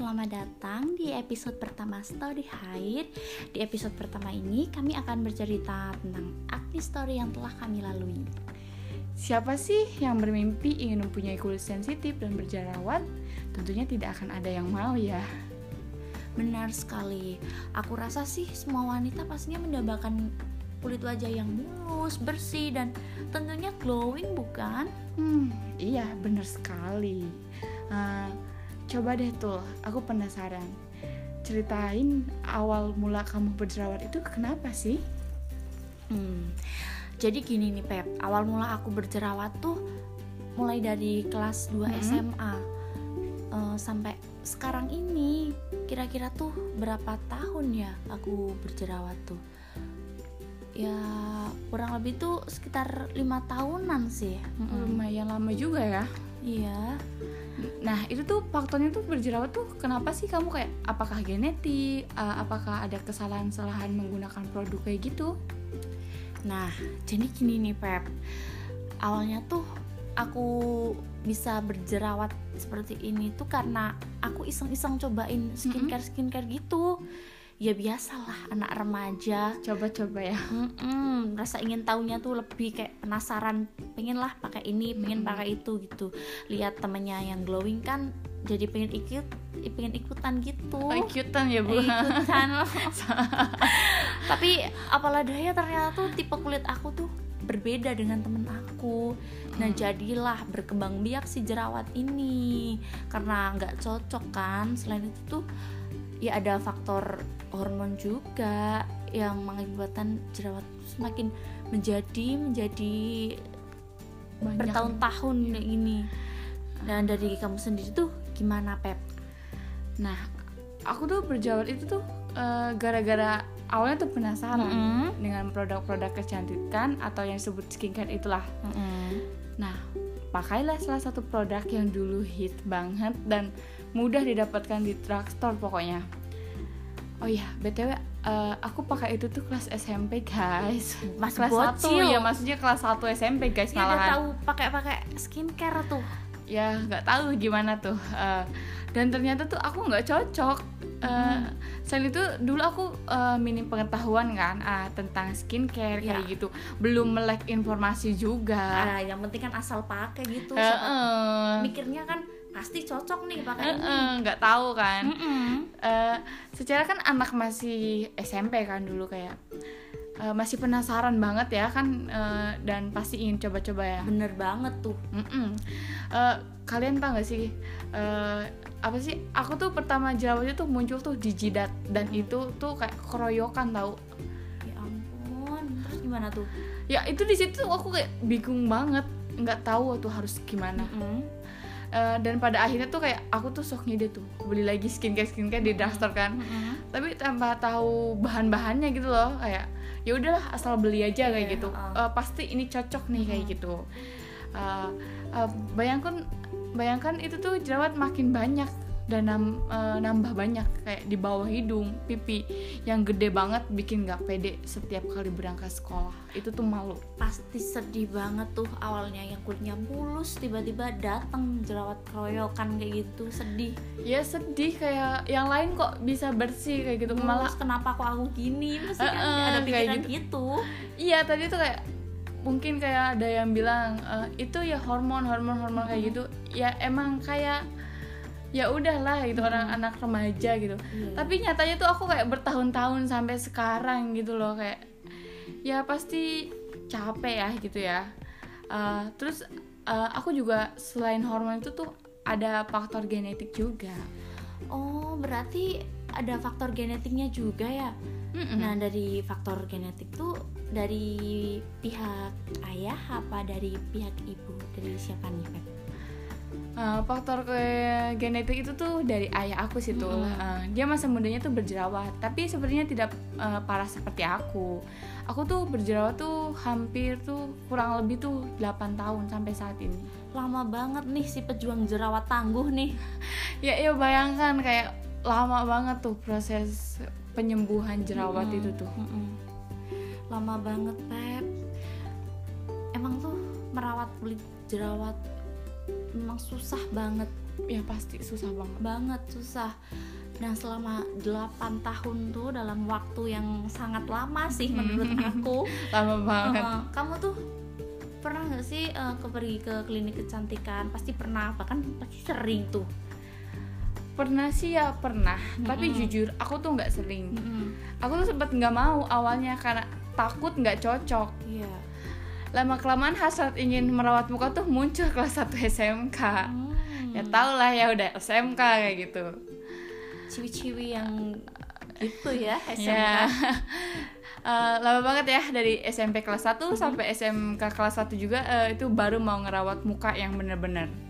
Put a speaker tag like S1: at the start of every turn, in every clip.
S1: selamat datang di episode pertama Story Hide. Di episode pertama ini kami akan bercerita tentang acne story yang telah kami lalui.
S2: Siapa sih yang bermimpi ingin mempunyai kulit sensitif dan berjerawat? Tentunya tidak akan ada yang mau ya.
S1: Benar sekali. Aku rasa sih semua wanita pastinya mendambakan kulit wajah yang mulus, bersih dan tentunya glowing bukan?
S2: Hmm, iya benar sekali. Uh, Coba deh tuh, aku penasaran. Ceritain awal mula kamu berjerawat itu kenapa sih?
S1: Hmm, jadi gini nih Pep, awal mula aku berjerawat tuh mulai dari kelas 2 hmm. SMA uh, sampai sekarang ini kira-kira tuh berapa tahun ya aku berjerawat tuh ya kurang lebih tuh sekitar lima tahunan sih
S2: hmm. lumayan lama juga ya
S1: iya
S2: Nah itu tuh faktornya tuh berjerawat tuh kenapa sih? Kamu kayak apakah genetik, uh, apakah ada kesalahan-kesalahan menggunakan produk kayak gitu?
S1: Nah jadi gini nih Pep, awalnya tuh aku bisa berjerawat seperti ini tuh karena aku iseng-iseng cobain skincare skincare gitu ya biasalah anak remaja.
S2: Coba-coba ya.
S1: Mm-mm, rasa ingin tahunya tuh lebih kayak penasaran. Pengen lah pakai ini pengen pakai itu gitu. Lihat temennya yang glowing kan jadi pengen ikut pengen ikutan gitu.
S2: Oh, ikutan ya bu?
S1: Ikutan. Tapi apalah daya ternyata tuh tipe kulit aku tuh berbeda dengan temen aku. Nah hmm. jadilah berkembang biak si jerawat ini. Karena nggak cocok kan? Selain itu tuh ya ada faktor hormon juga yang mengakibatkan jerawat semakin menjadi menjadi bertahun-tahun ya. ini dan dari kamu sendiri tuh gimana Pep?
S2: Nah aku tuh berjerawat itu tuh gara gara-gara awalnya tuh penasaran mm -hmm. dengan produk-produk kecantikan atau yang disebut skincare itulah. Mm -hmm. Nah pakailah salah satu produk yang dulu hit banget dan mudah didapatkan di drugstore pokoknya. Oh iya btw uh, eh, aku pakai itu tuh kelas SMP guys.
S1: Mas
S2: kelas
S1: satu
S2: ya maksudnya kelas 1 SMP guys
S1: ya, malahan. tahu pakai pakai skincare tuh.
S2: Ya nggak tahu gimana tuh uh, dan ternyata tuh aku nggak cocok uh, hmm. selain itu dulu aku uh, minim pengetahuan kan uh, tentang skincare ya. kayak gitu. Belum melek informasi juga.
S1: Ah, yang penting kan asal pakai gitu uh, uh. mikirnya kan pasti cocok nih pakai uh, ini
S2: nggak uh, tahu kan. Uh, uh, secara kan anak masih SMP kan dulu kayak uh, masih penasaran banget ya kan uh, dan pasti ingin coba-coba ya.
S1: Bener banget tuh. Uh,
S2: uh, kalian tau gak sih uh, apa sih aku tuh pertama jerawatnya tuh muncul tuh di jidat dan itu tuh kayak keroyokan tau.
S1: Ya ampun terus gimana tuh?
S2: Ya itu di situ aku kayak bingung banget nggak tahu tuh harus gimana. Mm -hmm uh, dan pada akhirnya tuh kayak aku tuh sok ngide tuh beli lagi skincare skincare di drugstore kan. Mm-hmm. tapi tanpa tahu bahan-bahannya gitu loh kayak ya udahlah asal beli aja kayak yeah, gitu. uh. Uh, pasti ini cocok nih kayak gitu. Uh, uh, bayangkan bayangkan itu tuh jerawat makin banyak dan nam, uh, nambah banyak kayak di bawah hidung pipi yang gede banget bikin nggak pede setiap kali berangkat sekolah. Itu tuh malu.
S1: Pasti sedih banget tuh awalnya yang kulitnya mulus tiba-tiba datang jerawat keroyokan kayak gitu sedih.
S2: Ya sedih kayak yang lain kok bisa bersih kayak gitu.
S1: Mulus, malah kenapa kok aku gini? Mesti uh, uh, ada pikiran gitu. gitu.
S2: Iya tadi tuh kayak mungkin kayak ada yang bilang uh, itu ya hormon hormon hormon kayak gitu. Ya emang kayak ya udahlah gitu hmm. orang anak remaja gitu. Yeah. tapi nyatanya tuh aku kayak bertahun-tahun sampai sekarang gitu loh kayak ya pasti capek ya gitu ya. Uh, terus uh, aku juga selain hormon itu tuh ada faktor genetik juga.
S1: Oh berarti ada faktor genetiknya juga ya mm -mm. nah dari faktor genetik tuh dari pihak ayah apa dari pihak ibu dari siapa nih Pep?
S2: Uh, faktor ke genetik itu tuh dari ayah aku sih tuh. Mm -hmm. uh, dia masa mudanya tuh berjerawat, tapi sepertinya tidak uh, parah seperti aku. Aku tuh berjerawat tuh hampir tuh kurang lebih tuh 8 tahun sampai saat ini.
S1: Lama banget nih si pejuang jerawat tangguh nih.
S2: ya ya bayangkan kayak lama banget tuh proses penyembuhan jerawat mm -hmm. itu tuh. Mm -hmm.
S1: Lama banget, Pep. Emang tuh merawat kulit jerawat memang susah banget.
S2: Ya pasti susah banget.
S1: Banget susah. Nah selama 8 tahun tuh dalam waktu yang sangat lama sih menurut aku.
S2: Lama banget.
S1: Uh, kamu tuh pernah nggak sih uh, ke pergi ke klinik kecantikan? Pasti pernah bahkan pasti sering tuh
S2: pernah sih ya pernah mm -hmm. tapi jujur aku tuh nggak sering mm -hmm. aku tuh sempet nggak mau awalnya karena takut nggak cocok
S1: yeah.
S2: lama kelamaan hasrat ingin merawat muka tuh muncul kelas 1 SMK mm. ya tau lah ya udah SMK kayak gitu
S1: ciwi-ciwi yang itu ya SMK
S2: yeah. uh, lama banget ya dari SMP kelas 1 mm -hmm. sampai SMK kelas 1 juga uh, itu baru mau ngerawat muka yang bener-bener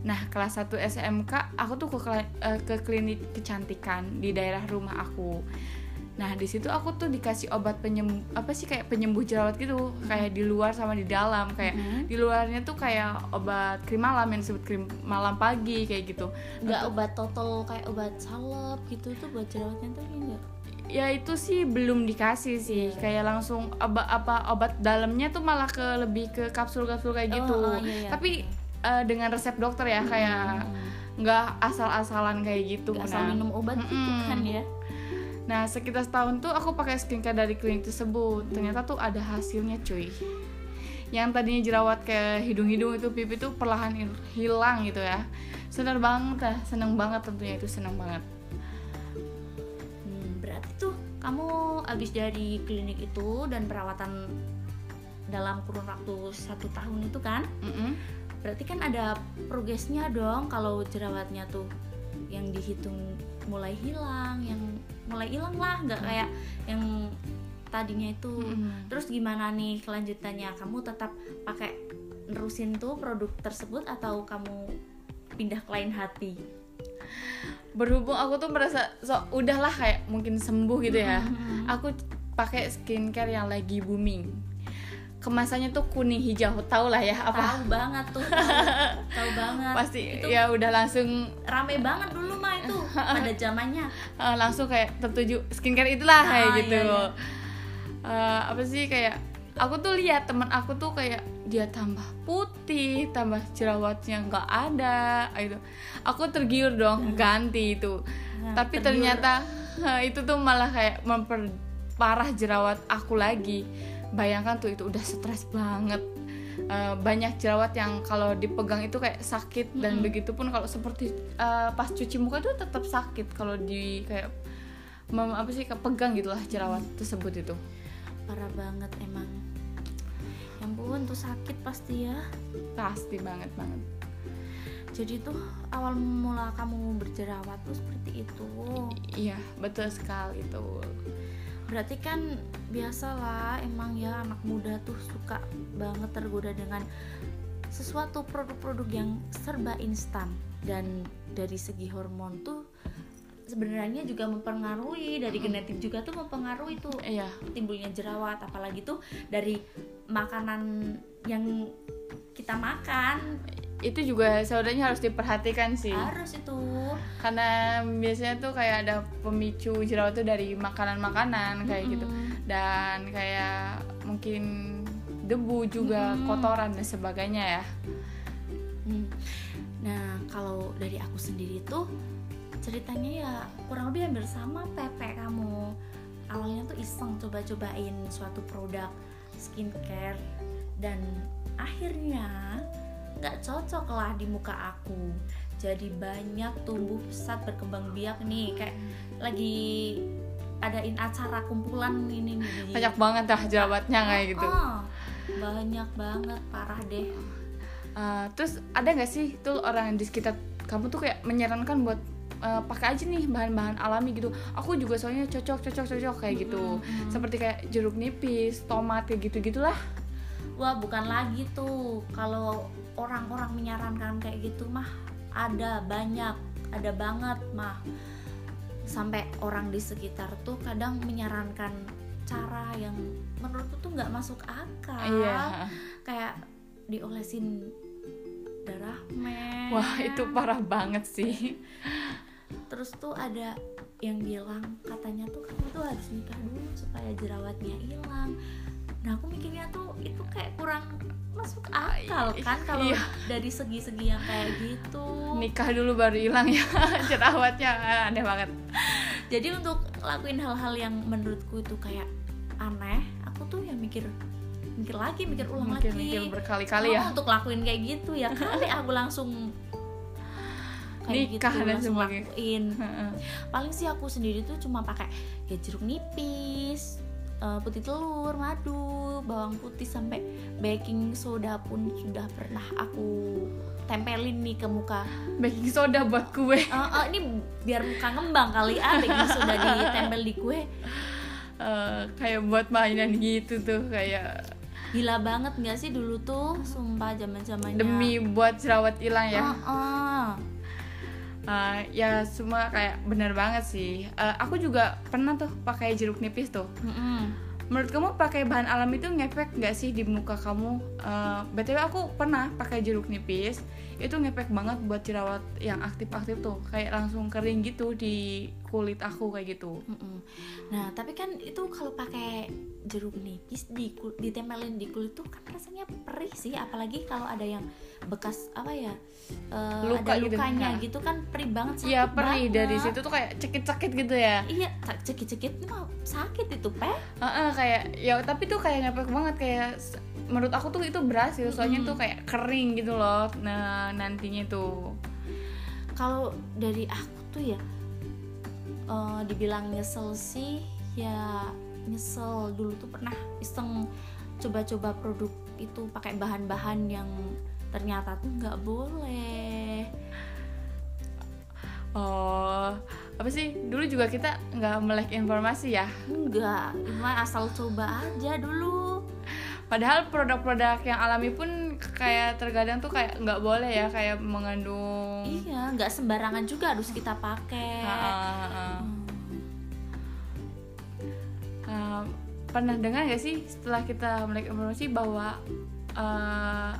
S2: Nah, kelas 1 SMK aku tuh ke uh, ke klinik kecantikan di daerah rumah aku. Nah, di situ aku tuh dikasih obat penyembuh apa sih kayak penyembuh jerawat gitu, mm -hmm. kayak di luar sama di dalam. Kayak mm -hmm. di luarnya tuh kayak obat krim malam yang disebut krim malam pagi kayak gitu.
S1: Enggak obat total kayak obat salep gitu tuh buat jerawatnya tuh enggak
S2: ya itu sih belum dikasih sih kayak langsung obat apa obat dalamnya tuh malah ke lebih ke kapsul-kapsul kayak gitu
S1: oh, oh, iya, iya.
S2: tapi uh, dengan resep dokter ya hmm. kayak nggak asal-asalan kayak gitu
S1: gak asal nah. minum obat mm -mm. gitu kan ya
S2: nah sekitar setahun tuh aku pakai skincare dari klinik tersebut ternyata tuh ada hasilnya cuy yang tadinya jerawat ke hidung-hidung itu pipi tuh perlahan hilang gitu ya seneng banget ya seneng banget tentunya itu seneng banget
S1: tuh kamu habis dari klinik itu dan perawatan dalam kurun waktu satu tahun itu kan mm -hmm. Berarti kan ada progresnya dong kalau jerawatnya tuh yang dihitung mulai hilang yang mulai hilang lah nggak kayak yang tadinya itu. Mm -hmm. terus gimana nih kelanjutannya? Kamu tetap pakai nerusin tuh produk tersebut atau kamu pindah ke lain hati?
S2: Berhubung aku tuh merasa so udahlah kayak mungkin sembuh gitu ya. Aku pakai skincare yang lagi booming kemasannya tuh kuning hijau. Tau lah ya apa?
S1: Tahu banget tuh tahu, banget.
S2: Pasti itu ya udah langsung
S1: rame banget dulu mah itu. Pada zamannya.
S2: Langsung kayak tertuju skincare itulah kayak ah, gitu. iya, iya. Uh, apa sih kayak aku tuh lihat teman aku tuh kayak dia tambah putih tambah jerawatnya nggak ada itu aku tergiur dong ganti itu. Nah, tapi tergiur. ternyata itu tuh malah kayak memperparah jerawat aku lagi bayangkan tuh itu udah stres banget. Uh, banyak jerawat yang kalau dipegang itu kayak sakit dan -hmm. begitu pun kalau seperti uh, pas cuci muka tuh tetap sakit kalau di kayak mem, apa sih kepegang gitulah jerawat tersebut itu.
S1: Parah banget emang. Ampun tuh sakit pasti ya.
S2: Pasti banget banget.
S1: Jadi tuh awal mula kamu berjerawat tuh seperti itu.
S2: Iya betul sekali itu
S1: berarti kan biasalah emang ya anak muda tuh suka banget tergoda dengan sesuatu produk-produk yang serba instan. Dan dari segi hormon tuh sebenarnya juga mempengaruhi dari genetik juga tuh mempengaruhi tuh
S2: iya.
S1: timbulnya jerawat apalagi tuh dari makanan yang kita makan
S2: itu juga sebenarnya harus diperhatikan sih
S1: harus itu
S2: karena biasanya tuh kayak ada pemicu jerawat tuh dari makanan-makanan kayak -hmm. gitu dan kayak mungkin debu juga -hmm. kotoran dan sebagainya ya
S1: hmm. nah kalau dari aku sendiri tuh ceritanya ya kurang lebih hampir sama Pepe kamu awalnya tuh iseng coba-cobain suatu produk skincare dan akhirnya nggak cocok lah di muka aku. Jadi banyak tumbuh pesat berkembang biak nih kayak lagi adain acara kumpulan ini nih.
S2: Banyak banget dah jerawatnya kayak gitu.
S1: oh, banyak banget parah deh.
S2: Uh, terus ada nggak sih tuh orang di sekitar kamu tuh kayak menyarankan buat uh, pakai aja nih bahan-bahan alami gitu? Aku juga soalnya cocok cocok cocok kayak gitu. Mm-hmm. seperti kayak jeruk nipis tomat kayak gitu gitulah
S1: wah bukan lagi tuh. Kalau orang-orang menyarankan kayak gitu mah ada banyak ada banget mah. Sampai orang di sekitar tuh kadang menyarankan cara yang menurutku tuh nggak masuk akal.
S2: Iya.
S1: kayak diolesin darah men.
S2: Wah itu parah banget sih.
S1: Terus tuh ada yang bilang katanya tuh kamu tuh harus nikah dulu supaya jerawatnya hilang nah aku mikirnya tuh itu kayak kurang masuk akal kan kalau
S2: iya.
S1: dari segi-segi yang kayak gitu.
S2: Nikah dulu baru hilang ya jerawatnya. Aneh banget.
S1: Jadi untuk lakuin hal-hal yang menurutku itu kayak aneh aku tuh ya mikir mikir lagi mikir ulang
S2: mikir,
S1: lagi.
S2: mikir berkali-kali
S1: Oh,
S2: ya.
S1: untuk lakuin kayak gitu ya. Kali aku langsung kayak
S2: Nikah
S1: gitu
S2: dan
S1: langsung
S2: sebagainya.
S1: lakuin.
S2: Heeh.
S1: paling sih aku sendiri tuh cuma pakai ya jeruk nipis eh, putih telur madu bawang putih sampai baking soda pun sudah pernah aku tempelin nih ke muka.
S2: Baking soda buat kue.
S1: Eh, eh, ini biar muka ngembang kali ah baking soda ditempel di kue.
S2: Eh, kayak buat mainan gitu tuh kayak
S1: gila banget nggak sih dulu tuh? Sumpah zaman zamannya
S2: demi buat jerawat hilang ya.
S1: Ah, ah.
S2: Eh, ya semua kayak bener banget sih. Eh, aku juga pernah tuh pakai jeruk nipis tuh.
S1: Mm-mm.
S2: menurut kamu pakai bahan alam itu ngefek nggak sih di muka kamu? Eh, btw aku pernah pakai jeruk nipis itu ngefek banget buat jerawat yang aktif-aktif tuh kayak langsung kering gitu di kulit aku kayak gitu.
S1: Nah, tapi kan itu kalau pakai jeruk nipis di ditempelin di kulit tuh kan rasanya perih sih, apalagi kalau ada yang bekas apa ya? eh,
S2: Luka
S1: ada
S2: gitu.
S1: lukanya
S2: Nah.
S1: gitu kan perih banget sakit
S2: Iya perih
S1: banget.
S2: dari situ tuh kayak cekit-cekit gitu ya
S1: Iya, cekit-cekit mah sakit itu, Pe.
S2: Heeh, kayak ya tapi tuh kayak ngefek banget kayak menurut aku tuh itu berhasil. Soalnya
S1: Mm-mm.
S2: tuh kayak kering gitu loh. Nah nantinya tuh.
S1: Kalau dari aku tuh ya eh, dibilang nyesel sih ya nyesel. Dulu tuh pernah iseng coba-coba produk itu pakai bahan-bahan yang ternyata tuh nggak boleh.
S2: Oh apa sih? Dulu juga kita nggak melek informasi ya?
S1: Enggak cuma asal coba aja dulu
S2: padahal produk-produk yang alami pun kayak terkadang tuh kayak nggak boleh ya kayak mengandung
S1: iya nggak sembarangan juga harus kita pakai
S2: ah, ah.
S1: Hmm.
S2: Uh, pernah dengar gak sih setelah kita melek informasi bahwa uh,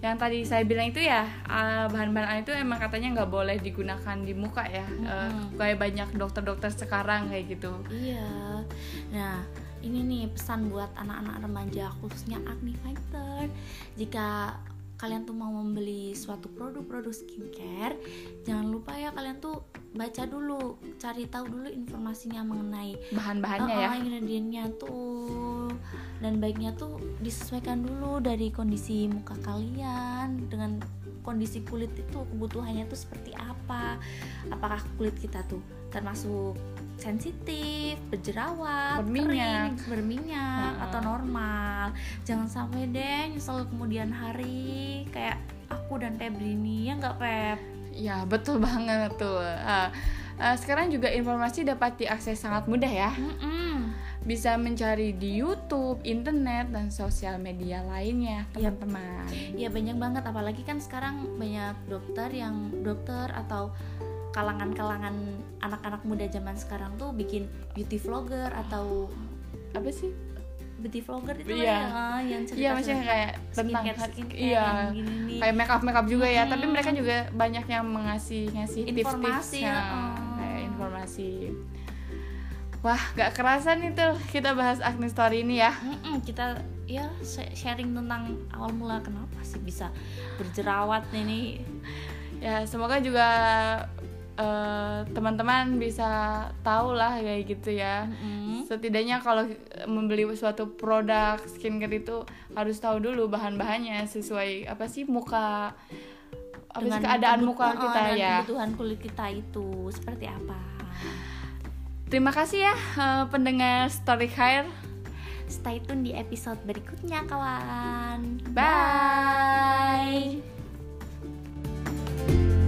S2: yang tadi saya bilang itu ya uh, bahan-bahan itu emang katanya nggak boleh digunakan di muka ya Uh, kayak banyak dokter-dokter sekarang kayak gitu
S1: Iya. Nah, ini nih pesan buat anak-anak remaja khususnya acne fighter. Jika kalian tuh mau membeli suatu produk-produk skincare, jangan lupa ya kalian tuh baca dulu, cari tahu dulu informasinya mengenai
S2: bahan-bahannya
S1: uh,
S2: ya
S1: ingredientnya tuh dan baiknya tuh disesuaikan dulu dari kondisi muka kalian dengan kondisi kulit itu kebutuhannya tuh seperti apa apakah kulit kita tuh termasuk sensitif berjerawat
S2: Berminyak.
S1: kering, berminyak
S2: Uh-uh.
S1: atau normal jangan sampai deh nyesel kemudian hari kayak aku dan Febri ini ya nggak Feb
S2: ya betul banget tuh Uh, uh, sekarang juga informasi dapat diakses sangat mudah ya
S1: Mm-mm.
S2: bisa mencari di YouTube, internet dan sosial media lainnya
S1: Iya.
S2: teman-teman
S1: Ya banyak banget apalagi kan sekarang banyak dokter yang dokter atau kalangan-kalangan anak-anak muda zaman sekarang tuh bikin beauty vlogger atau
S2: apa sih?
S1: Beauty vlogger itu
S2: Iya.
S1: lah ya yang cerita
S2: Iya maksudnya kayak tentang
S1: skincare skincare
S2: iya.
S1: yang gini nih
S2: kayak make up make up juga ya tapi mereka juga banyak yang mengasih ngasih
S1: Informasi,
S2: tips-tips
S1: heeh.
S2: kayak informasi. Wah gak kerasa nih tuh kita bahas acne story ini ya.
S1: Mm-mm, kita ya sh- sharing tentang awal mula kenapa sih bisa berjerawat ini.
S2: Ya semoga juga uh, teman-teman bisa tahu lah kayak gitu ya.
S1: Mm-hmm.
S2: Setidaknya kalau membeli suatu produk skincare itu harus tahu dulu bahan-bahannya sesuai apa sih muka apa sih keadaan muka kita ya.
S1: Kebutuhan kulit kita itu seperti apa.
S2: Terima kasih ya uh, pendengar Story Hair.
S1: Stay tune di episode berikutnya kawan. Bye.
S2: Bye.